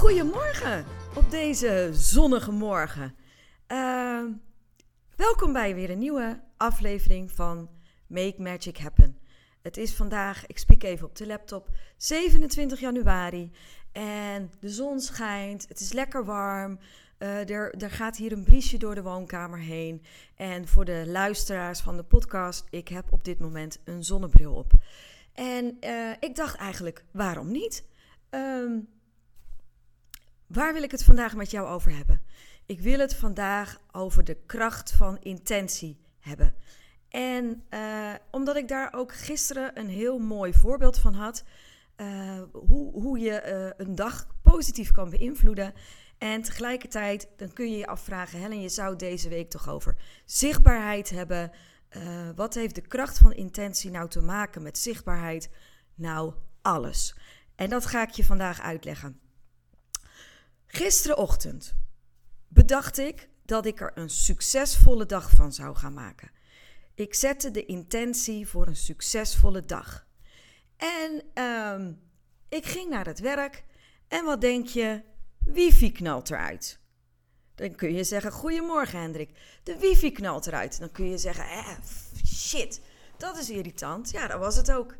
Goedemorgen op deze zonnige morgen. Uh, welkom bij weer een nieuwe aflevering van Make Magic Happen. Het is vandaag, ik spreek even op de laptop, 27 januari en de zon schijnt. Het is lekker warm. Uh, er, er gaat hier een briesje door de woonkamer heen. En voor de luisteraars van de podcast, ik heb op dit moment een zonnebril op. En uh, ik dacht eigenlijk, waarom niet? Um, waar wil ik het vandaag met jou over hebben? Ik wil het vandaag over de kracht van intentie hebben. En uh, omdat ik daar ook gisteren een heel mooi voorbeeld van had, hoe, hoe je een dag positief kan beïnvloeden. En tegelijkertijd, dan kun je je afvragen, Helen, je zou deze week toch over zichtbaarheid hebben. Wat heeft de kracht van intentie nou te maken met zichtbaarheid? Nou, alles. En dat ga ik je vandaag uitleggen. Gisterenochtend bedacht ik dat ik er een succesvolle dag van zou gaan maken. Ik zette de intentie voor een succesvolle dag. En um, ik ging naar het werk. En wat denk je? wifi knalt eruit. Dan kun je zeggen, goedemorgen Hendrik, de wifi knalt eruit. Dan kun je zeggen, eh, shit, dat is irritant. Ja, dat was het ook.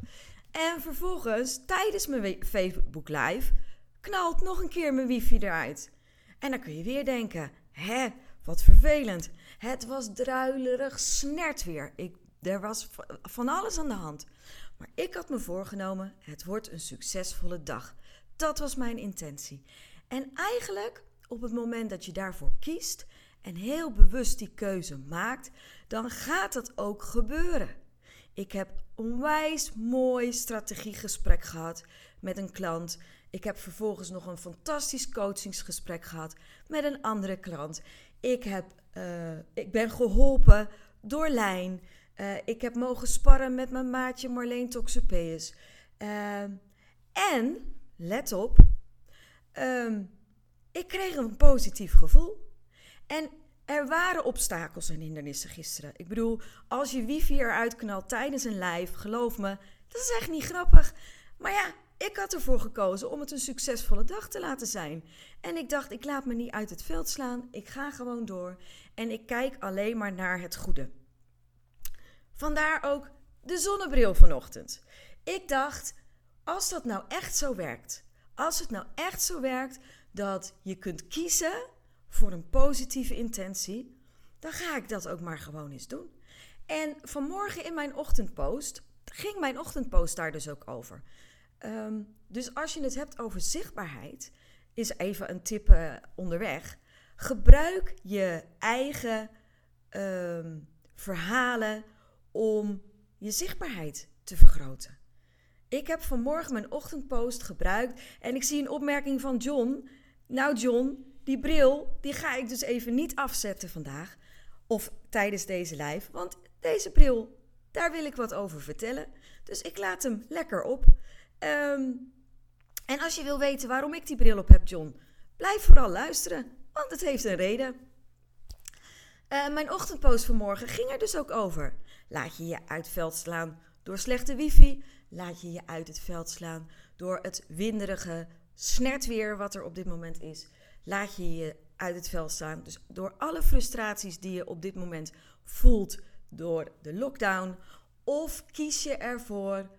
En vervolgens, tijdens mijn Facebook Live, knalt nog een keer mijn wifi eruit. En dan kun je weer denken, hè, wat vervelend. Het was druilerig snert weer. Ik, er was van alles aan de hand. Maar ik had me voorgenomen, het wordt een succesvolle dag. Dat was mijn intentie. En eigenlijk op het moment dat je daarvoor kiest en heel bewust die keuze maakt, dan gaat het ook gebeuren. Ik heb onwijs mooi strategiegesprek gehad met een klant. Ik heb vervolgens nog een fantastisch coachingsgesprek gehad met een andere klant. Ik, heb, uh, ik ben geholpen door Lijn. Uh, ik heb mogen sparren met mijn maatje Marleen Toxopeus. Uh, en, let op, Um, ik kreeg een positief gevoel. En er waren obstakels en hindernissen gisteren. Ik bedoel, als je wifi eruit knalt tijdens een live, geloof me, dat is echt niet grappig. Maar ja, ik had ervoor gekozen om het een succesvolle dag te laten zijn. En ik dacht, ik laat me niet uit het veld slaan. Ik ga gewoon door. En ik kijk alleen maar naar het goede. Vandaar ook de zonnebril vanochtend. Ik dacht, als dat nou echt zo werkt, als het nou echt zo werkt dat je kunt kiezen voor een positieve intentie, dan ga ik dat ook maar gewoon eens doen. En vanmorgen in mijn ochtendpost ging mijn ochtendpost daar dus ook over. Um, dus als je het hebt over zichtbaarheid, is even een tip uh, onderweg. Gebruik je eigen um, verhalen om je zichtbaarheid te vergroten. Ik heb vanmorgen mijn ochtendpost gebruikt en ik zie een opmerking van John. Nou John, die bril, die ga ik dus even niet afzetten vandaag of tijdens deze live, want deze bril, daar wil ik wat over vertellen. Dus ik laat hem lekker op. Um, en als je wil weten waarom ik die bril op heb, John, blijf vooral luisteren, want het heeft een reden. Uh, mijn ochtendpost vanmorgen ging er dus ook over. Laat je je uit veld slaan door slechte wifi, laat je je uit het veld slaan door het winderige snertweer wat er op dit moment is. Laat je je uit het veld slaan. Dus door alle frustraties die je op dit moment voelt door de lockdown. Of kies je ervoor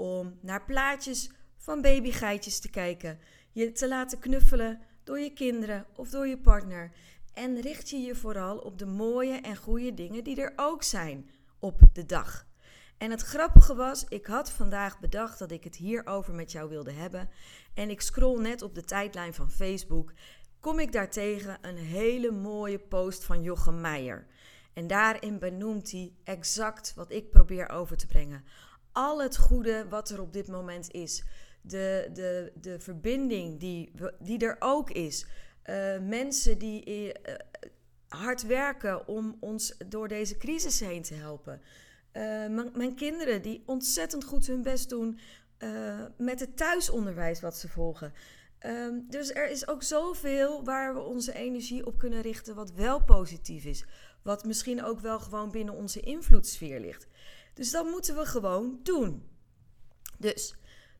om naar plaatjes van babygeitjes te kijken. Je te laten knuffelen door je kinderen of door je partner. En richt je je vooral op de mooie en goede dingen die er ook zijn op de dag. En het grappige was, ik had vandaag bedacht dat ik het hierover met jou wilde hebben. En ik scroll net op de tijdlijn van Facebook. Kom ik daartegen een hele mooie post van Jochem Meijer. En daarin benoemt hij exact wat ik probeer over te brengen. Al het goede wat er op dit moment is. De, de, de verbinding die, die er ook is. Uh, mensen die uh, hard werken om ons door deze crisis heen te helpen. Uh, mijn kinderen die ontzettend goed hun best doen met het thuisonderwijs wat ze volgen. Um, dus er is ook zoveel waar we onze energie op kunnen richten wat wel positief is. Wat misschien ook wel gewoon binnen onze invloedssfeer ligt. Dus dat moeten we gewoon doen. Dus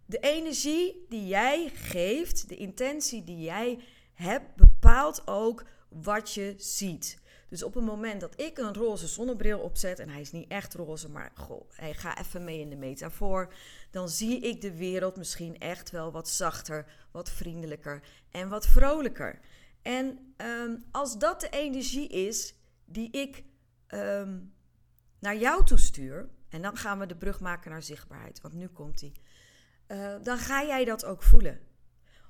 de energie die jij geeft, de intentie die jij hebt, bepaalt ook wat je ziet. Dus op het moment dat ik een roze zonnebril opzet, en hij is niet echt roze, maar goh, hij gaat even mee in de metafoor, dan zie ik de wereld misschien echt wel wat zachter, wat vriendelijker en wat vrolijker. En ehm, als dat de energie is die ik ehm, naar jou toestuur, en dan gaan we de brug maken naar zichtbaarheid, want nu komt die, uh, dan ga jij dat ook voelen.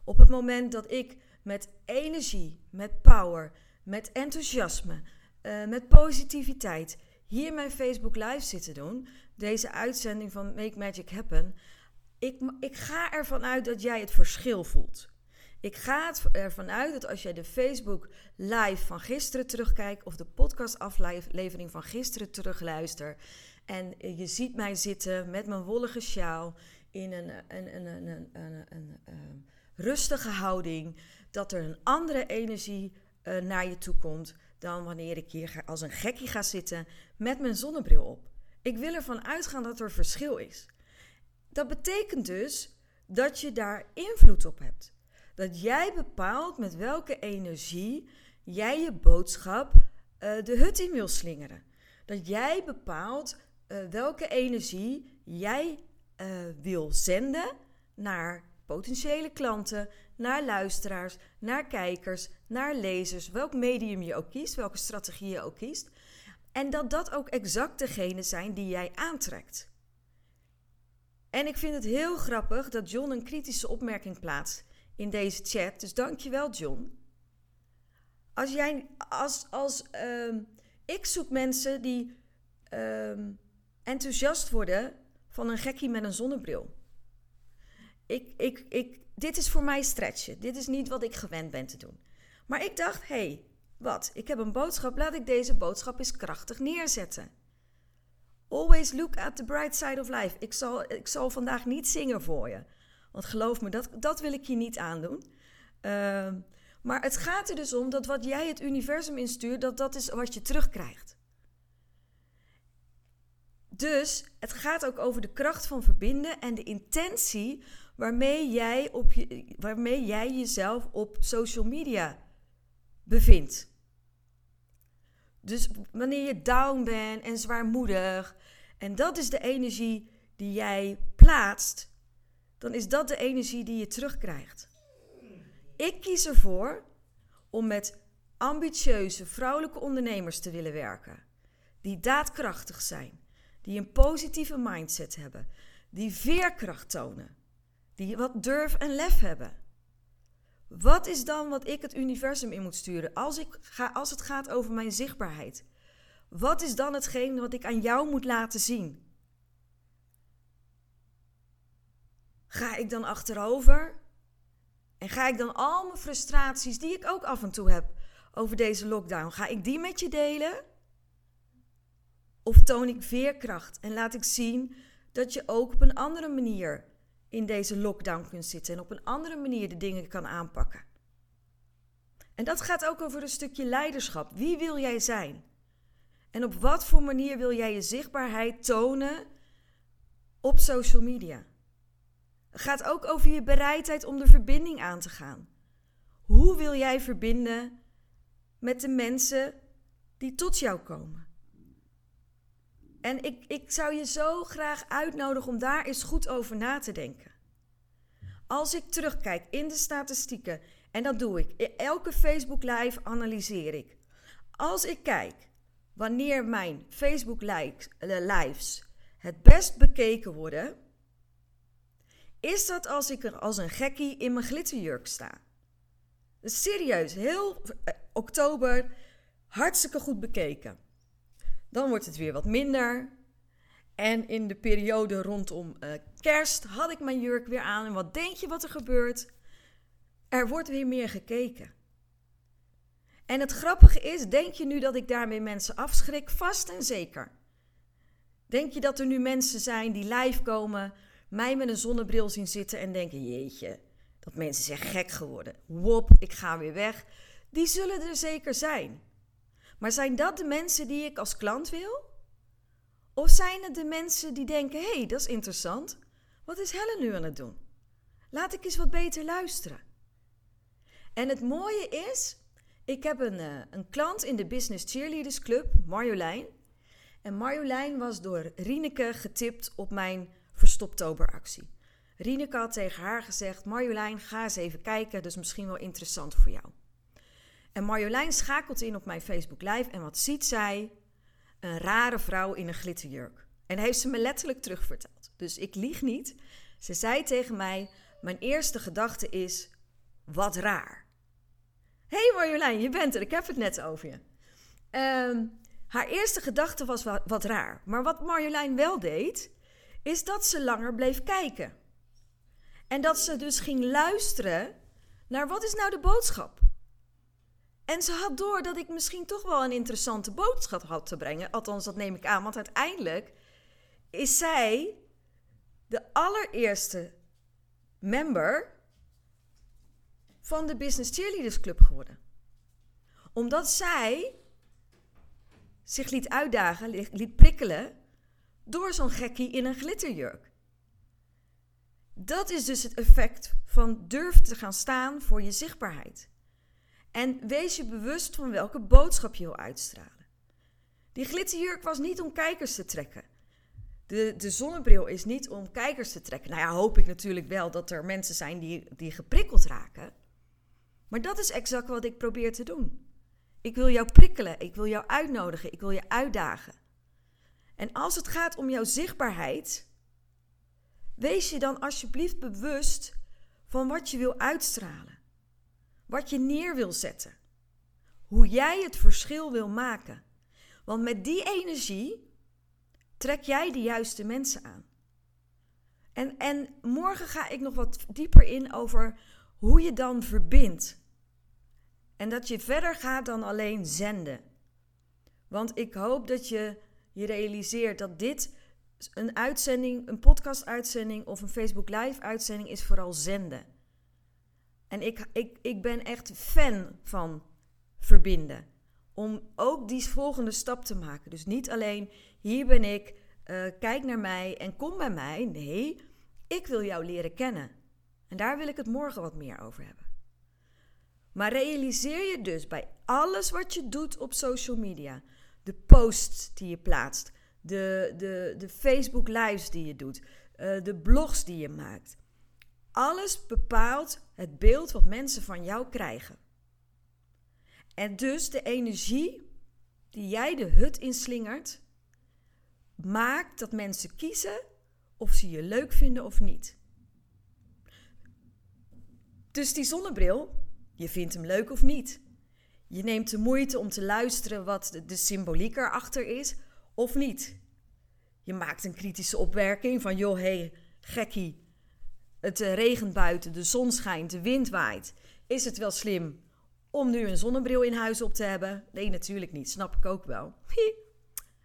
Op het moment dat ik met energie, met power, met enthousiasme, uh, met positiviteit hier mijn Facebook Live zitten doen, deze uitzending van Make Magic Happen, ik, ik ga ervan uit dat jij het verschil voelt. Ik ga ervan uit dat als jij de Facebook Live van gisteren terugkijkt of de podcast aflevering van gisteren terugluistert en je ziet mij zitten met mijn wollige sjaal in een, een, een, een, een rustige houding, dat er een andere energie uh, naar je toe komt dan wanneer ik hier als een gekkie ga zitten met mijn zonnebril op. Ik wil ervan uitgaan dat er verschil is. Dat betekent dus dat je daar invloed op hebt. Dat jij bepaalt met welke energie jij je boodschap uh, de hut in wil slingeren. Dat jij bepaalt uh, welke energie jij uh, wil zenden naar potentiële klanten, naar luisteraars, naar kijkers, naar lezers, welk medium je ook kiest, welke strategie je ook kiest. En dat dat ook exact degene zijn die jij aantrekt. En ik vind het heel grappig dat John een kritische opmerking plaatst in deze chat. Dus dankjewel John. Als jij, als, als uh, ik zoek mensen die uh, enthousiast worden van een gekkie met een zonnebril. Ik, ik, ik, dit is voor mij stretchen. Dit is niet wat ik gewend ben te doen. Maar ik dacht, hé, hey, wat? Ik heb een boodschap. Laat ik deze boodschap eens krachtig neerzetten. Always look at the bright side of life. Ik zal, ik zal vandaag niet zingen voor je. Want geloof me, dat, dat wil ik je niet aandoen. Uh, maar het gaat er dus om dat wat jij het universum instuurt, dat dat is wat je terugkrijgt. Dus het gaat ook over de kracht van verbinden en de intentie waarmee jij, op je, waarmee jij jezelf op social media bevindt. Dus wanneer je down bent en zwaarmoedig, en dat is de energie die jij plaatst, dan is dat de energie die je terugkrijgt. Ik kies ervoor om met ambitieuze vrouwelijke ondernemers te willen werken, die daadkrachtig zijn, die een positieve mindset hebben, die veerkracht tonen, die wat durf en lef hebben. Wat is dan wat ik het universum in moet sturen als, ik ga, als het gaat over mijn zichtbaarheid? Wat is dan hetgeen wat ik aan jou moet laten zien? Ga ik dan achterover? En ga ik dan al mijn frustraties, die ik ook af en toe heb over deze lockdown, ga ik die met je delen? Of toon ik veerkracht en laat ik zien dat je ook op een andere manier in deze lockdown kunt zitten en op een andere manier de dingen kan aanpakken. En dat gaat ook over een stukje leiderschap. Wie wil jij zijn? En op wat voor manier wil jij je zichtbaarheid tonen op social media? Het gaat ook over je bereidheid om de verbinding aan te gaan. Hoe wil jij verbinden met de mensen die tot jou komen? En ik, ik zou je zo graag uitnodigen om daar eens goed over na te denken. Als ik terugkijk in de statistieken, en dat doe ik, elke Facebook Live analyseer ik. Als ik kijk wanneer mijn Facebook eh, Lives het best bekeken worden, is dat als ik er als een gekkie in mijn glitterjurk sta. Serieus, heel eh, oktober hartstikke goed bekeken. Dan wordt het weer wat minder. En in de periode rondom uh, kerst had ik mijn jurk weer aan. En wat denk je wat er gebeurt? Er wordt weer meer gekeken. En het grappige is, denk je nu dat ik daarmee mensen afschrik? Vast en zeker. Denk je dat er nu mensen zijn die live komen, mij met een zonnebril zien zitten en denken: jeetje, dat mensen zijn gek geworden. Wop, ik ga weer weg. Die zullen er zeker zijn. Maar zijn dat de mensen die ik als klant wil? Of zijn het de mensen die denken: hé, hey, dat is interessant. Wat is Helen nu aan het doen? Laat ik eens wat beter luisteren. En het mooie is, ik heb een, uh, een klant in de Business Cheerleaders Club, Marjolein. En Marjolein was door Rieneke getipt op mijn Verstoptoberactie. Rieneke had tegen haar gezegd: Marjolein, ga eens even kijken, is misschien wel interessant voor jou. En Marjolein schakelt in op mijn Facebook Live en wat ziet zij? Een rare vrouw in een glitterjurk. En heeft ze me letterlijk terugverteld. Dus ik lieg niet. Ze zei tegen mij: Mijn eerste gedachte is: wat raar. Hé hey Marjolein, je bent er, ik heb het net over je. Ehm, haar eerste gedachte was wat, wat raar. Maar wat Marjolein wel deed, is dat ze langer bleef kijken. En dat ze dus ging luisteren naar wat is nou de boodschap. En ze had door dat ik misschien toch wel een interessante boodschap had te brengen. Althans, dat neem ik aan. Want uiteindelijk is zij de allereerste member van de Business Cheerleaders Club geworden. Omdat zij zich liet uitdagen, liet prikkelen door zo'n gekkie in een glitterjurk. Dat is dus het effect van durf te gaan staan voor je zichtbaarheid. En wees je bewust van welke boodschap je wil uitstralen. Die glitterjurk was niet om kijkers te trekken. De, de zonnebril is niet om kijkers te trekken. Nou ja, hoop ik natuurlijk wel dat er mensen zijn die, die geprikkeld raken. Maar dat is exact wat ik probeer te doen. Ik wil jou prikkelen, ik wil jou uitnodigen, ik wil je uitdagen. En als het gaat om jouw zichtbaarheid, wees je dan alsjeblieft bewust van wat je wil uitstralen. Wat je neer wil zetten. Hoe jij het verschil wil maken. Want met die energie trek jij de juiste mensen aan. En, en morgen ga ik nog wat dieper in over hoe je dan verbindt. En dat je verder gaat dan alleen zenden. Want ik hoop dat je je realiseert dat dit een uitzending, een podcast-uitzending of een Facebook Live-uitzending is vooral zenden. En ik, ik, ik ben echt fan van verbinden. Om ook die volgende stap te maken. Dus niet alleen hier ben ik, uh, kijk naar mij en kom bij mij. Nee, ik wil jou leren kennen. En daar wil ik het morgen wat meer over hebben. Maar realiseer je dus bij alles wat je doet op social media, de posts die je plaatst, de, de, de Facebook lives die je doet, uh, de blogs die je maakt. Alles bepaalt het beeld wat mensen van jou krijgen. En dus de energie die jij de hut inslingert, maakt dat mensen kiezen of ze je leuk vinden of niet. Dus die zonnebril, je vindt hem leuk of niet. Je neemt de moeite om te luisteren wat de, symboliek erachter is of niet. Je maakt een kritische opmerking van: joh, hé, hey, gekkie. Het uh, regent buiten, de zon schijnt, de wind waait. Is het wel slim om nu een zonnebril in huis op te hebben? Nee, natuurlijk niet. Snap ik ook wel.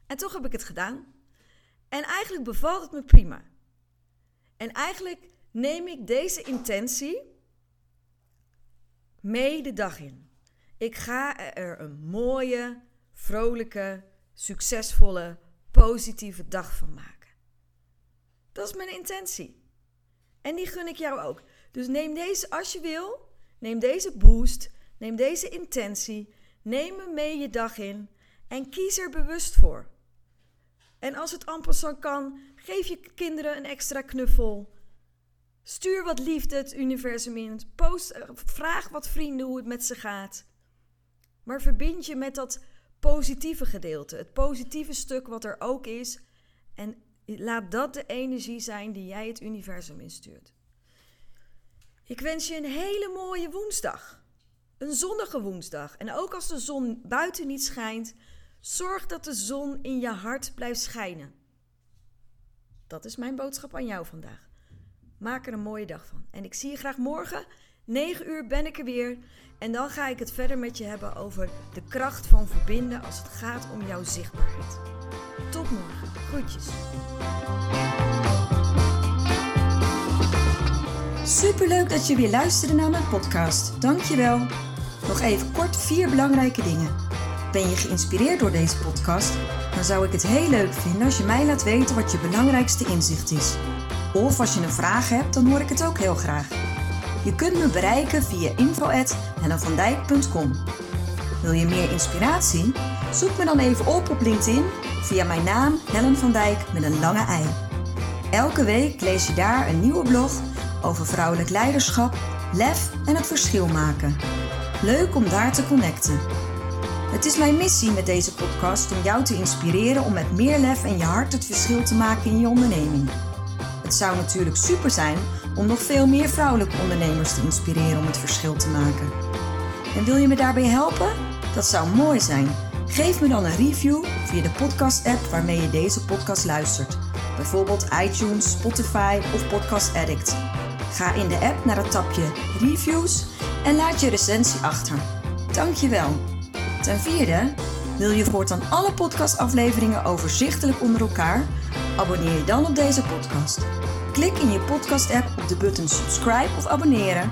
En toch heb ik het gedaan. En eigenlijk bevalt het me prima. En eigenlijk neem ik deze intentie mee de dag in. Ik ga er een mooie, vrolijke, succesvolle, positieve dag van maken. Dat is mijn intentie. En die gun ik jou ook. Dus neem deze als je wil. Neem deze boost. Neem deze intentie. Neem hem mee je dag in. En kies er bewust voor. En als het amper kan, geef je kinderen een extra knuffel. Stuur wat liefde het universum in. Post, eh, vraag wat vrienden hoe het met ze gaat. Maar verbind je met dat positieve gedeelte. Het positieve stuk wat er ook is. En laat dat de energie zijn die jij het universum instuurt. Ik wens je een hele mooie woensdag. Een zonnige woensdag. En ook als de zon buiten niet schijnt, zorg dat de zon in je hart blijft schijnen. Dat is mijn boodschap aan jou vandaag. Maak er een mooie dag van. En ik zie je graag morgen. 9 uur ben ik er weer. En dan ga ik het verder met je hebben over de kracht van verbinden als het gaat om jouw zichtbaarheid. Tot morgen. Groetjes. Superleuk dat je weer luisterde naar mijn podcast. Dankjewel. Nog even kort vier belangrijke dingen. Ben je geïnspireerd door deze podcast? Dan zou ik het heel leuk vinden als je mij laat weten wat je belangrijkste inzicht is. Of als je een vraag hebt, dan hoor ik het ook heel graag. Je kunt me bereiken via info.hellenvandijk.com Wil je meer inspiratie? Zoek me dan even op op LinkedIn via mijn naam Helen van Dijk met een lange ei. Elke week lees je daar een nieuwe blog over vrouwelijk leiderschap, lef en het verschil maken. Leuk om daar te connecten. Het is mijn missie met deze podcast om jou te inspireren om met meer lef en je hart het verschil te maken in je onderneming. Het zou natuurlijk super zijn om nog veel meer vrouwelijke ondernemers te inspireren om het verschil te maken. En wil je me daarbij helpen? Dat zou mooi zijn. Geef me dan een review via de podcast-app waarmee je deze podcast luistert. Bijvoorbeeld iTunes, Spotify of Podcast Addict. Ga in de app naar het tapje Reviews en laat je recensie achter. Dankjewel. Ten vierde, wil je voortaan alle podcastafleveringen overzichtelijk onder elkaar? Abonneer je dan op deze podcast. Klik in je podcast-app op de button subscribe of abonneren.